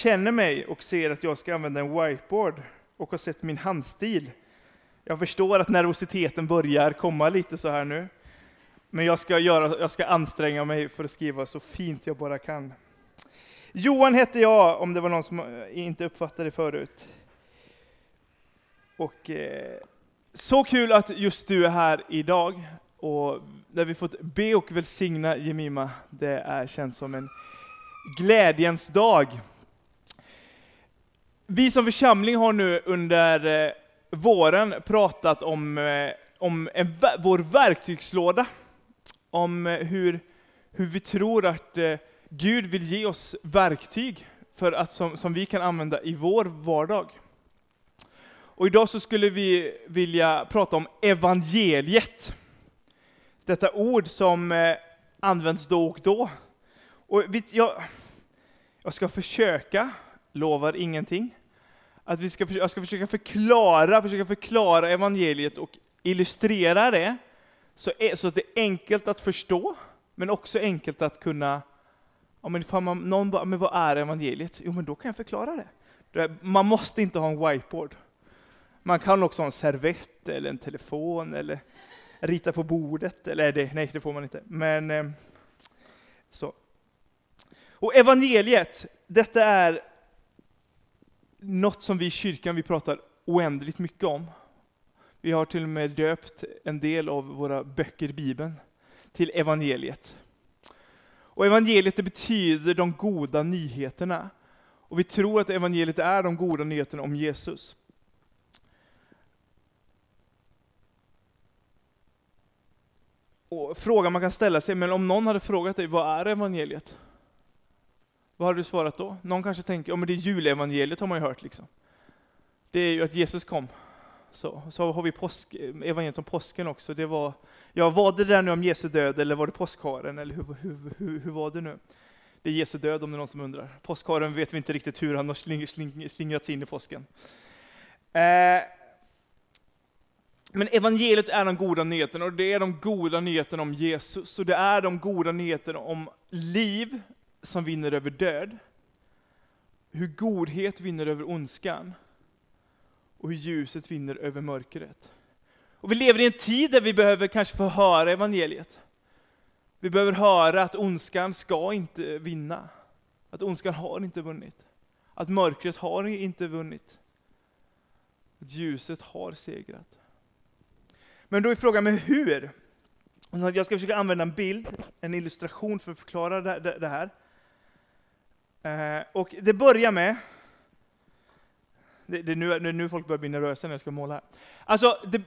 känner mig och ser att jag ska använda en whiteboard och har sett min handstil. Jag förstår att nervositeten börjar komma lite så här nu. Men jag ska, göra, jag ska anstränga mig för att skriva så fint jag bara kan. Johan hette jag, om det var någon som inte uppfattade det förut. Och eh, så kul att just du är här idag, och där vi fått be och välsigna Jemima. Det är, känns som en glädjens dag. Vi som församling har nu under eh, våren pratat om, eh, om en, vår verktygslåda, om eh, hur, hur vi tror att eh, Gud vill ge oss verktyg för att, som, som vi kan använda i vår vardag. Och idag så skulle vi vilja prata om evangeliet. Detta ord som eh, används då och då. Och jag, jag ska försöka, lovar ingenting, att vi ska, jag ska försöka förklara, försöka förklara evangeliet och illustrera det så, e-, så att det är enkelt att förstå, men också enkelt att kunna Ja, men man, någon bara, men vad är evangeliet? Jo, men då kan jag förklara det. Man måste inte ha en whiteboard. Man kan också ha en servett eller en telefon eller rita på bordet. Eller det, nej, det får man inte. Men eh, så. Och evangeliet, detta är något som vi i kyrkan vi pratar oändligt mycket om. Vi har till och med döpt en del av våra böcker i Bibeln till evangeliet. Och evangeliet det betyder de goda nyheterna. Och vi tror att evangeliet är de goda nyheterna om Jesus. Och frågan man kan ställa sig, men om någon hade frågat dig, vad är evangeliet? Vad hade du svarat då? Någon kanske tänker, ja men det är julevangeliet har man ju hört liksom. Det är ju att Jesus kom. Så, så har vi påsk, evangeliet om påsken också. Det var, ja, var det där nu om Jesu död eller var det påskharen? Eller hur, hur, hur, hur var det nu? Det är Jesu död om det är någon som undrar. Påskharen vet vi inte riktigt hur han har sling, sling, slingrats in i påsken. Eh, men evangeliet är de goda nyheterna, och det är de goda nyheterna om Jesus, och det är de goda nyheterna om liv som vinner över död, hur godhet vinner över ondskan, och hur ljuset vinner över mörkret. Och vi lever i en tid där vi behöver kanske få höra evangeliet. Vi behöver höra att ondskan ska inte vinna. Att ondskan har inte vunnit. Att mörkret har inte vunnit. Att ljuset har segrat. Men då är frågan, men hur? Jag ska försöka använda en bild, en illustration för att förklara det här. Eh, och det börjar med, det, är nu, det är nu folk börjar bli nervösa när jag ska måla här. Alltså, det,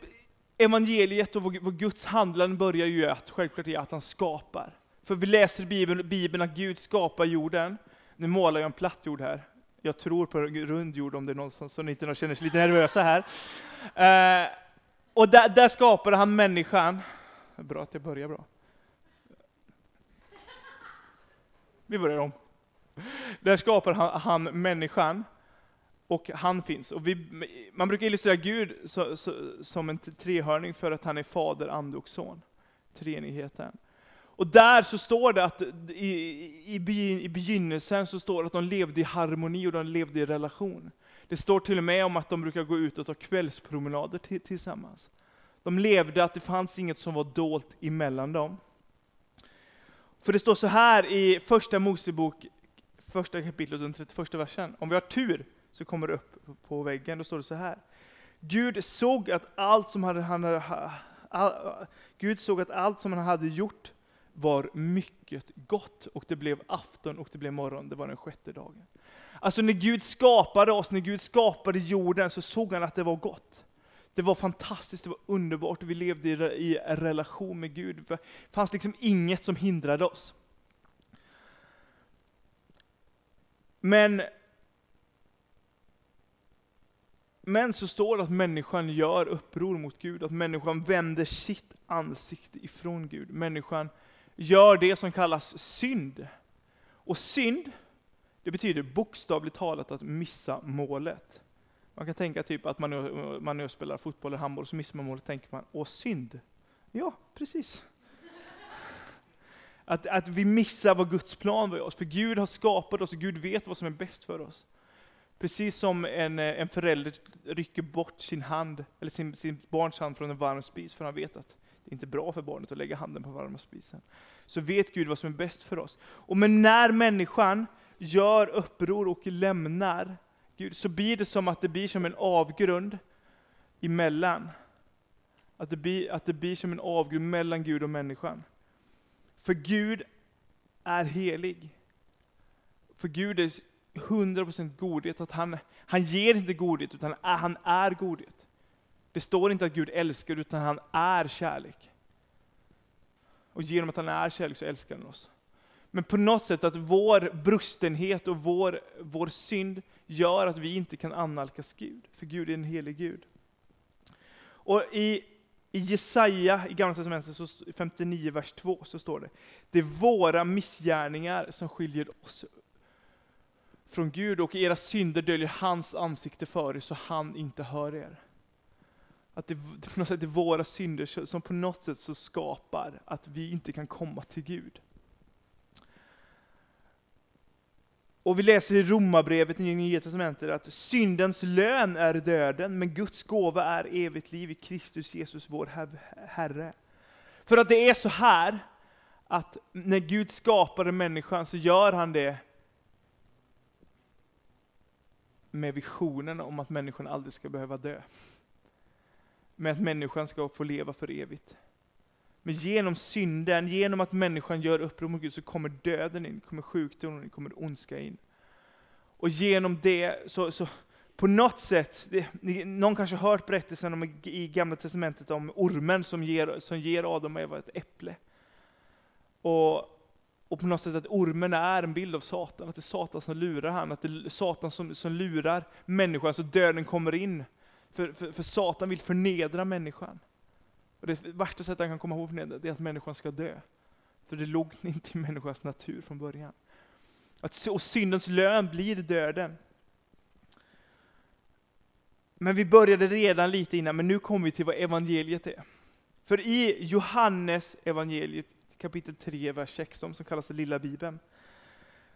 evangeliet och vad Guds handlande börjar ju att, självklart i att han skapar. För vi läser i Bibeln, Bibeln att Gud skapar jorden. Nu målar jag en platt jord här. Jag tror på en rund jord om det är någon som, som inte känner sig lite nervösa här. Eh, och där, där skapade han människan. Bra att jag börjar bra. Vi börjar om. Där skapar han, han människan, och han finns. Och vi, man brukar illustrera Gud så, så, som en trehörning för att han är fader, ande och son. Treenigheten. Och där så står det att i, i, i begynnelsen så står det att de levde i harmoni och de levde i relation. Det står till och med om att de brukar gå ut och ta kvällspromenader tillsammans. De levde att det fanns inget som var dolt emellan dem. För det står så här i första Mosebok, första kapitlet, den 31 versen. Om vi har tur så kommer det upp på väggen, då står det så här. Gud såg att allt som han hade, all, Gud såg att allt som han hade gjort var mycket gott, och det blev afton och det blev morgon, det var den sjätte dagen. Alltså när Gud skapade oss, när Gud skapade jorden, så såg han att det var gott. Det var fantastiskt, det var underbart, vi levde i, i relation med Gud. Det fanns liksom inget som hindrade oss. Men, men så står det att människan gör uppror mot Gud, att människan vänder sitt ansikte ifrån Gud. Människan gör det som kallas synd. Och synd, det betyder bokstavligt talat att missa målet. Man kan tänka typ att man nu, man nu spelar fotboll eller handboll, så missar man målet, tänker man, åh synd. Ja, precis. Att, att vi missar vad Guds plan var i oss. För Gud har skapat oss och Gud vet vad som är bäst för oss. Precis som en, eh, en förälder rycker bort sin hand, eller sin, sin barns hand från en varm spis, för han vet att det är inte bra för barnet att lägga handen på varma spisen. Så vet Gud vad som är bäst för oss. Och men när människan gör uppror och lämnar Gud, så blir det som att det blir som en avgrund emellan. Att det blir, att det blir som en avgrund mellan Gud och människan. För Gud är helig. För Gud är 100% godhet, att han, han ger inte godhet, utan han är godhet. Det står inte att Gud älskar, utan han är kärlek. Och genom att han är kärlek så älskar han oss. Men på något sätt att vår brustenhet och vår, vår synd gör att vi inte kan annalkas Gud, för Gud är en helig Gud. Och i, i Jesaja i Gamla Testamentet, 59 vers 2, så står det, det är våra missgärningar som skiljer oss från Gud och era synder döljer hans ansikte för er så han inte hör er. Att det, på något sätt är våra synder som på något sätt så skapar att vi inte kan komma till Gud. Och vi läser i Romarbrevet i Nya Testamentet att syndens lön är döden, men Guds gåva är evigt liv i Kristus Jesus, vår Herre. För att det är så här, att när Gud skapade människan så gör han det med visionen om att människan aldrig ska behöva dö. Med att människan ska få leva för evigt. Men genom synden, genom att människan gör uppror mot Gud, så kommer döden in, kommer sjukdomen in, kommer ondska in. Och genom det, så, så på något sätt, det, någon kanske har hört berättelsen om, i Gamla Testamentet om ormen som ger, som ger Adam och Eva ett äpple. Och, och på något sätt att ormen är en bild av Satan, att det är Satan som lurar han, att det är Satan som, som lurar människan, så döden kommer in. För, för, för Satan vill förnedra människan. Och det värsta sättet han kan komma ihåg från det är att människan ska dö. För det låg inte i människans natur från början. Att, och syndens lön blir döden. Men vi började redan lite innan, men nu kommer vi till vad evangeliet är. För i Johannes evangeliet kapitel 3, vers 16, som kallas den lilla bibeln,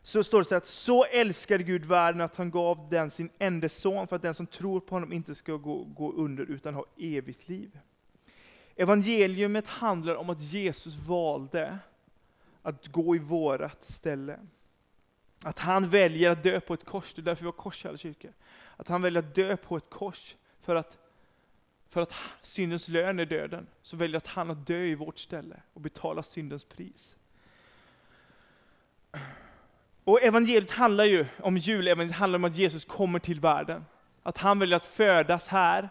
så står det så att så älskade Gud världen att han gav den sin enda son för att den som tror på honom inte ska gå, gå under utan ha evigt liv. Evangeliumet handlar om att Jesus valde att gå i vårat ställe. Att han väljer att dö på ett kors, det är därför vi har kors i alla kyrkor. Att han väljer att dö på ett kors för att, för att syndens lön är döden. Så väljer att han att dö i vårt ställe och betala syndens pris. Och evangeliet handlar ju om julevangeliet, handlar om att Jesus kommer till världen. Att han väljer att födas här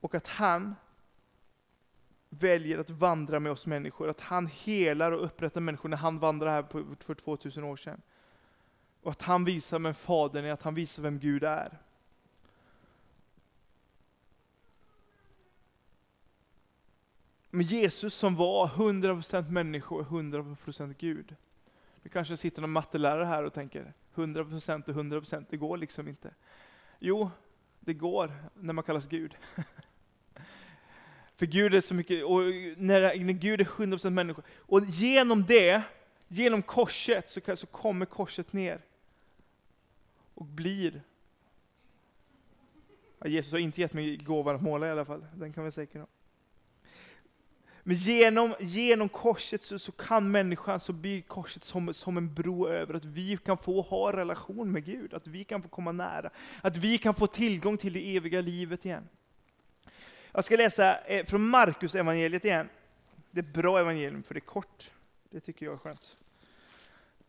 och att han väljer att vandra med oss människor. Att han helar och upprättar människor när han vandrar här för 2000 år sedan. Och att han visar vem Fadern är, att han visar vem Gud är. Men Jesus som var 100% människa och 100% Gud. Nu kanske sitter någon mattelärare här och tänker, 100% och 100% det går liksom inte. Jo, det går när man kallas Gud. För Gud är så mycket, och när, när Gud är 100% människa, och genom det, genom korset, så, så kommer korset ner och blir. Ja, Jesus har inte gett mig gåvan att måla i alla fall, den kan vi säkert ha. Men genom, genom korset så, så kan människan, så blir korset som, som en bro över, att vi kan få ha relation med Gud, att vi kan få komma nära, att vi kan få tillgång till det eviga livet igen. Jag ska läsa eh, från Markus evangeliet igen. Det är bra evangelium, för det är kort. Det tycker jag är skönt.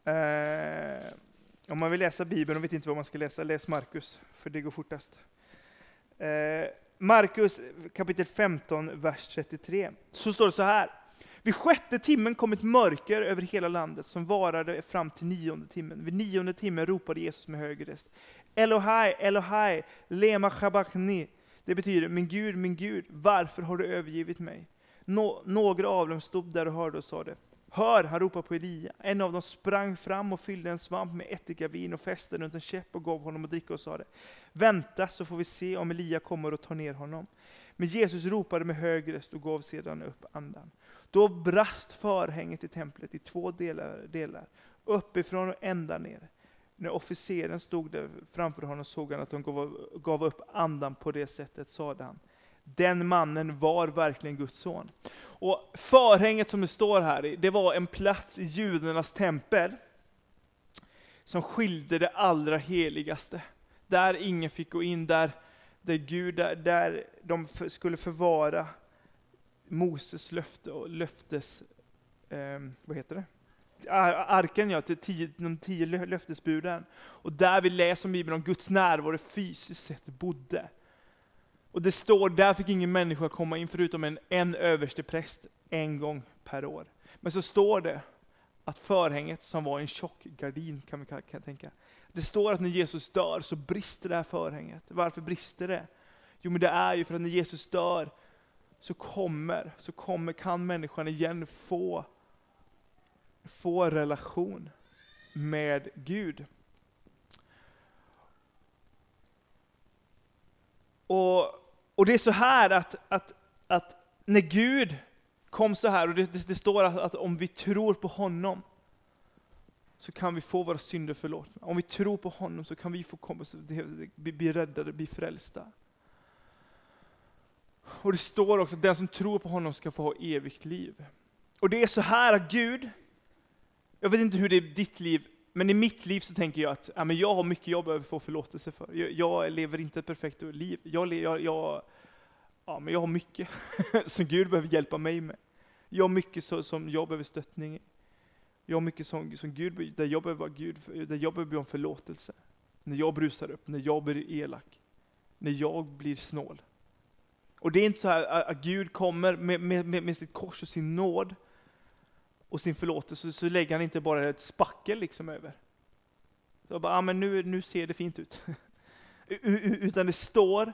Eh, om man vill läsa Bibeln och vet inte vad man ska läsa, läs Markus, för det går fortast. Eh, Markus kapitel 15, vers 33. Så står det så här. Vid sjätte timmen kom ett mörker över hela landet som varade fram till nionde timmen. Vid nionde timmen ropade Jesus med hög röst. Elohai, Elohai, lema chabachni. Det betyder, min Gud, min Gud, varför har du övergivit mig? Nå några av dem stod där och hörde och sa det. Hör, han ropar på Elia. En av dem sprang fram och fyllde en svamp med ättikavin och fäste runt en käpp och gav honom att dricka och sa det. Vänta så får vi se om Elia kommer och tar ner honom. Men Jesus ropade med hög röst och gav sedan upp andan. Då brast förhänget i templet i två delar, delar uppifrån och ända ner. När officeren stod där framför honom såg han att de gav, gav upp andan på det sättet, sade han. Den mannen var verkligen Guds son. Och förhänget som det står här, i, det var en plats i judarnas tempel som skilde det allra heligaste. Där ingen fick gå in, där, där Gud, där, där de skulle förvara Moses löfte och löftes, eh, vad heter det? Arken ja, till tio, de tio löftesbuden. Och där vi läser om Bibeln om Guds närvaro fysiskt sett bodde. Och det står, där fick ingen människa komma in förutom en, en överste präst en gång per år. Men så står det att förhänget som var en tjock gardin, kan vi kan tänka. Det står att när Jesus dör så brister det här förhänget. Varför brister det? Jo men det är ju för att när Jesus dör så kommer, så kommer, kan människan igen få, få relation med Gud. Och, och det är så här att, att, att när Gud kom så här, och det, det, det står att, att, om vi tror på honom, så kan vi få våra synder förlåtna. Om vi tror på honom så kan vi få komma, bli, bli räddade, bli frälsta. Och det står också att den som tror på honom ska få ha evigt liv. Och det är så här att Gud, jag vet inte hur det är i ditt liv, men i mitt liv så tänker jag att ja, men jag har mycket jag behöver få förlåtelse för. Jag, jag lever inte ett perfekt liv. Jag, jag, jag, ja, men jag har mycket som Gud behöver hjälpa mig med. Jag har mycket så, som jag behöver stöttning i. Jag har mycket som, som Gud, där jag behöver Gud, där jag behöver be om förlåtelse. När jag brusar upp, när jag blir elak, när jag blir snål. Och det är inte så här att Gud kommer med, med, med sitt kors och sin nåd och sin förlåtelse, så lägger han inte bara ett spackel liksom över. Så bara, ah, men nu, nu ser det fint ut. Utan det står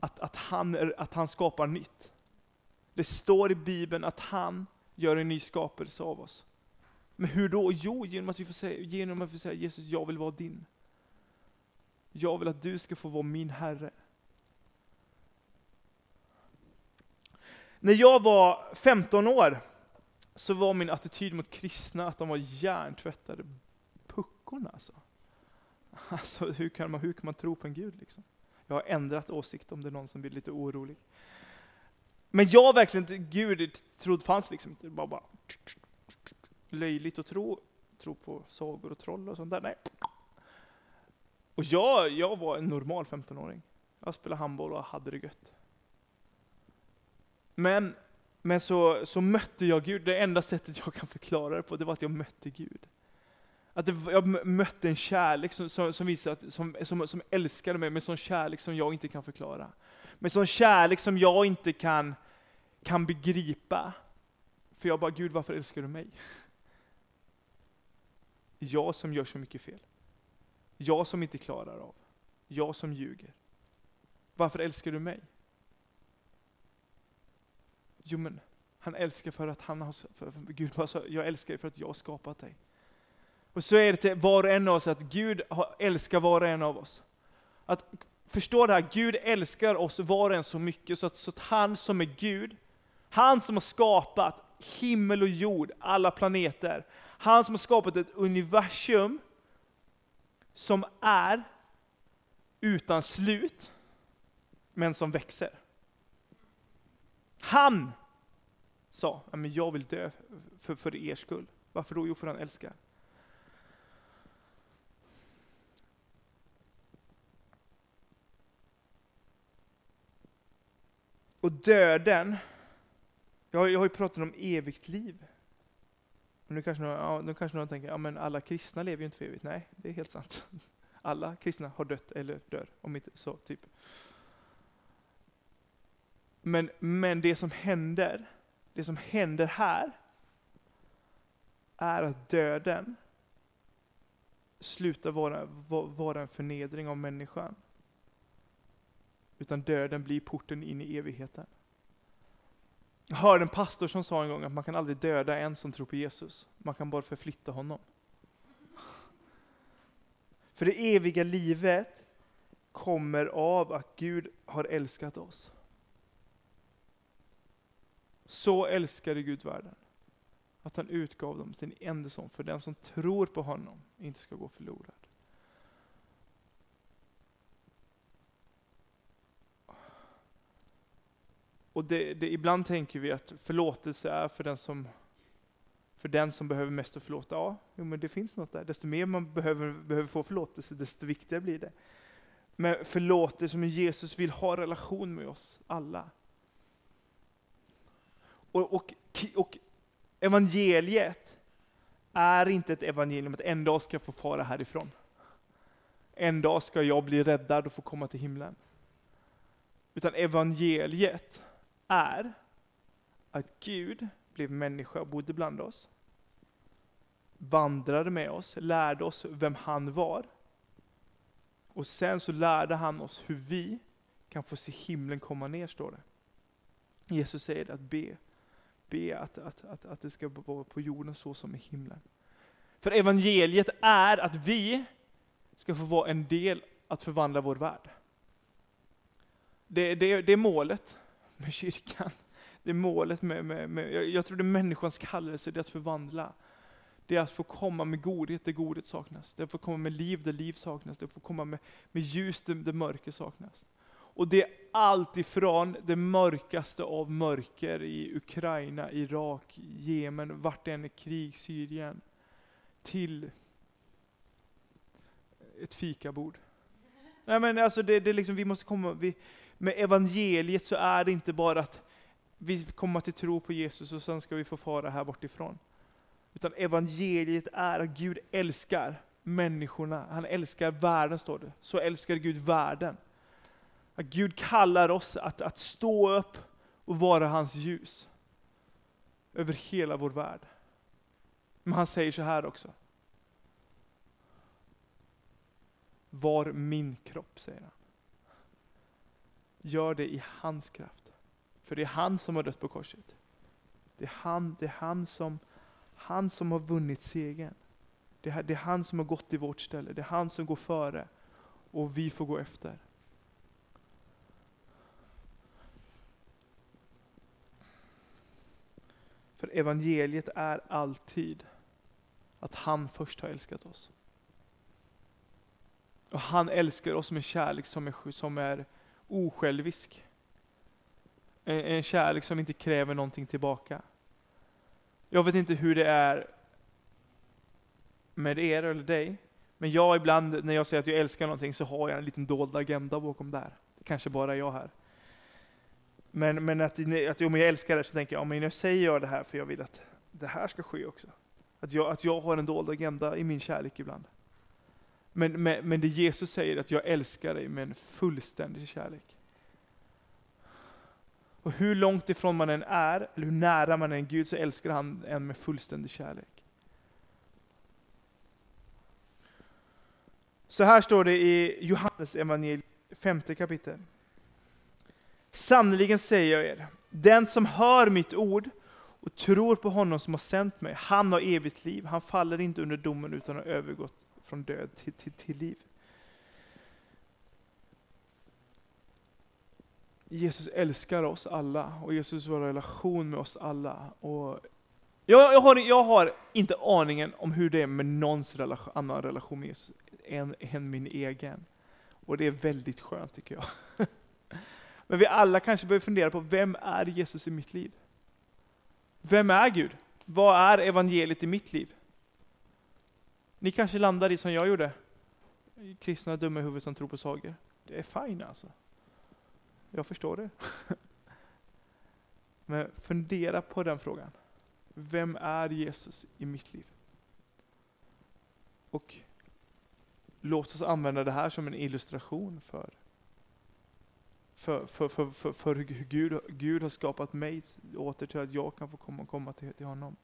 att, att, han att han skapar nytt. Det står i Bibeln att han gör en ny skapelse av oss. Men hur då? Jo, genom att vi får säga, genom att vi får säga Jesus, jag vill vara din. Jag vill att du ska få vara min Herre. När jag var 15 år så var min attityd mot kristna att de var hjärntvättade puckorna. Alltså. Alltså, hur, kan man, hur kan man tro på en Gud? Liksom? Jag har ändrat åsikt om det är någon som blir lite orolig. Men jag verkligen, Gud trodde fanns liksom inte. Bara, bara löjligt att tro, tro på sagor och troll och sånt där. Nej. Och jag, jag var en normal 15-åring. Jag spelade handboll och hade det gött. Men, men så, så mötte jag Gud. Det enda sättet jag kan förklara det på, det var att jag mötte Gud. Att det, jag mötte en kärlek som, som, som, visade att, som, som, som älskade mig med sån kärlek som jag inte kan förklara. Med sån kärlek som jag inte kan, kan begripa. För jag bara, Gud varför älskar du mig? Jag som gör så mycket fel. Jag som inte klarar av. Jag som ljuger. Varför älskar du mig? Jo men, han älskar för att han har, för, för Gud bara sa, jag älskar dig för att jag har skapat dig. Och så är det till var och en av oss, att Gud älskar var och en av oss. Att förstå det här, Gud älskar oss var och en så mycket, så att, så att han som är Gud, han som har skapat himmel och jord, alla planeter, han som har skapat ett universum som är utan slut, men som växer. Han sa, jag vill dö för, för er skull. Varför då? Jo, för han älskar. Och döden, jag har, jag har ju pratat om evigt liv. Och nu kanske någon, ja, nu kanske någon tänker, ja men alla kristna lever ju inte för evigt. Nej, det är helt sant. Alla kristna har dött eller dör, om inte så, typ. Men, men det som händer, det som händer här, är att döden slutar vara, vara en förnedring av människan. Utan döden blir porten in i evigheten. Jag hörde en pastor som sa en gång att man kan aldrig döda en som tror på Jesus. Man kan bara förflytta honom. För det eviga livet kommer av att Gud har älskat oss. Så älskade Gud världen, att han utgav dem sin enda son för den som tror på honom inte ska gå förlorad. Och det, det, ibland tänker vi att förlåtelse är för den som för den som behöver mest att förlåta. Ja, jo, men det finns något där. Desto mer man behöver, behöver få förlåtelse, desto viktigare blir det. Men förlåtelse som Jesus vill ha relation med oss alla. Och, och, och evangeliet är inte ett evangelium att en dag ska jag få fara härifrån. En dag ska jag bli räddad och få komma till himlen. Utan evangeliet är att Gud blev människa och bodde bland oss. Vandrade med oss, lärde oss vem han var. Och sen så lärde han oss hur vi kan få se himlen komma ner, står det. Jesus säger att be, be att, att, att, att det ska vara på jorden så som i himlen. För evangeliet är att vi ska få vara en del att förvandla vår värld. Det, det, det är målet med kyrkan. Det är målet med, med, med jag, jag tror det är människans kallelse, det är att förvandla. Det är att få komma med godhet där godhet saknas. Det är att få komma med liv där liv saknas. Det är att få komma med, med ljus där, där mörker saknas. Och det allt ifrån det mörkaste av mörker i Ukraina, Irak, Jemen, vart det än är krig, Syrien, till ett fikabord. Nej men alltså det, det liksom, vi måste komma, vi, med evangeliet så är det inte bara att vi kommer till tro på Jesus och sen ska vi få fara här bortifrån. Utan evangeliet är att Gud älskar människorna. Han älskar världen, står det. Så älskar Gud världen. Att Gud kallar oss att, att stå upp och vara hans ljus. Över hela vår värld. Men han säger så här också. Var min kropp, säger han. Gör det i hans kraft. För det är han som har dött på korset. Det är han, det är han, som, han som har vunnit segern. Det är, det är han som har gått i vårt ställe. Det är han som går före. Och vi får gå efter. För evangeliet är alltid att han först har älskat oss. Och han älskar oss med kärlek som är, som är osjälvisk. En, en kärlek som inte kräver någonting tillbaka. Jag vet inte hur det är med er eller dig, men jag ibland när jag säger att jag älskar någonting så har jag en liten dold agenda bakom där. Det kanske bara är jag här. Men, men att, att om jag älskar det så tänker jag, men jag säger jag det här för jag vill att det här ska ske också. Att jag, att jag har en dold agenda i min kärlek ibland. Men, men, men det Jesus säger är att jag älskar dig med en fullständig kärlek. Och hur långt ifrån man än är, eller hur nära man än är Gud, så älskar han en med fullständig kärlek. Så här står det i Johannes evangeliet femte kapitel. Sannerligen säger jag er, den som hör mitt ord och tror på honom som har sänt mig, han har evigt liv. Han faller inte under domen utan har övergått från död till, till, till liv. Jesus älskar oss alla och Jesus har en relation med oss alla. Och jag, jag, har, jag har inte aningen om hur det är med någons relation, annan relation med Jesus än, än min egen. Och det är väldigt skönt tycker jag. Men vi alla kanske behöver fundera på, vem är Jesus i mitt liv? Vem är Gud? Vad är evangeliet i mitt liv? Ni kanske landar i som jag gjorde. Kristna dumma huvud som tror på sagor. Det är fine alltså. Jag förstår det. Men fundera på den frågan. Vem är Jesus i mitt liv? Och låt oss använda det här som en illustration för, för, för, för, för, för hur Gud, Gud har skapat mig åter till att jag kan få komma, komma till, till honom.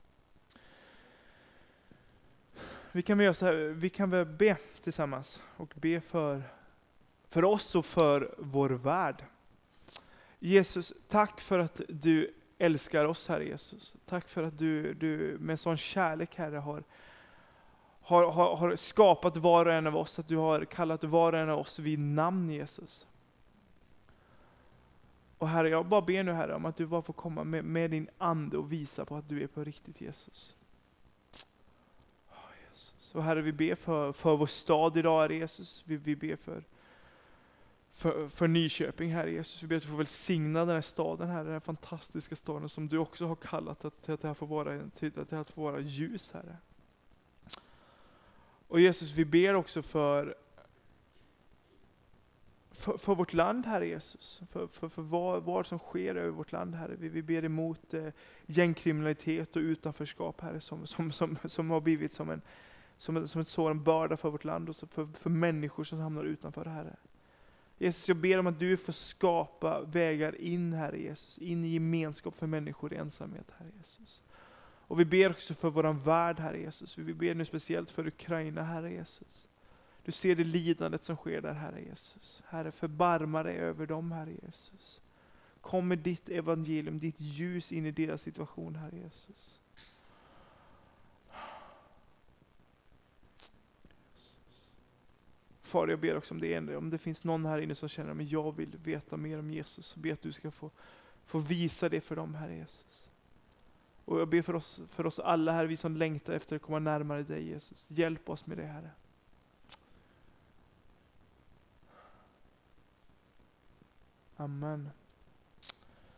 Vi kan, väl göra här, vi kan väl be tillsammans och be för, för oss och för vår värld. Jesus, tack för att du älskar oss, Herre Jesus. Tack för att du, du med sån kärlek, Herre, har, har, har, har skapat var och en av oss, att du har kallat var och en av oss vid namn, Jesus. Och Herre, jag bara ber nu Herre om att du bara får komma med, med din Ande och visa på att du är på riktigt Jesus. Oh, Jesus. Och Herre, vi ber för, för vår stad idag, Herre Jesus. Vi, vi ber för, för, för Nyköping, Herre Jesus. Vi ber att du får välsigna den här staden, Herre, den här fantastiska staden som du också har kallat att, till att det här får vara, till att det här får vara ljus, Herre. Och Jesus, vi ber också för för, för, vårt land, Herre Jesus. För, för, för vad, vad som sker över vårt land, Herre. Vi, vi ber emot eh, gängkriminalitet och utanförskap, Herre, som, som, som, som har blivit som en, som, som ett sådan börda för vårt land och för, för människor som hamnar utanför, Herre. Jesus, jag ber om att du får skapa vägar in, Herre Jesus, in i gemenskap för människor i ensamhet, Herre Jesus. Och vi ber också för våran värld, Herre Jesus. Vi ber nu speciellt för Ukraina, Herre Jesus. Du ser det lidandet som sker där, Herre Jesus. Herre, förbarma dig över dem, Herre Jesus. Kom med ditt evangelium, ditt ljus in i deras situation, Herre Jesus. Far, jag ber också om det, om det finns någon här inne som känner att jag vill veta mer om Jesus, så ber att du ska få, få visa det för dem, Herre Jesus. Och jag ber för oss, för oss alla här, vi som längtar efter att komma närmare dig Jesus. Hjälp oss med det, Herre. Amen.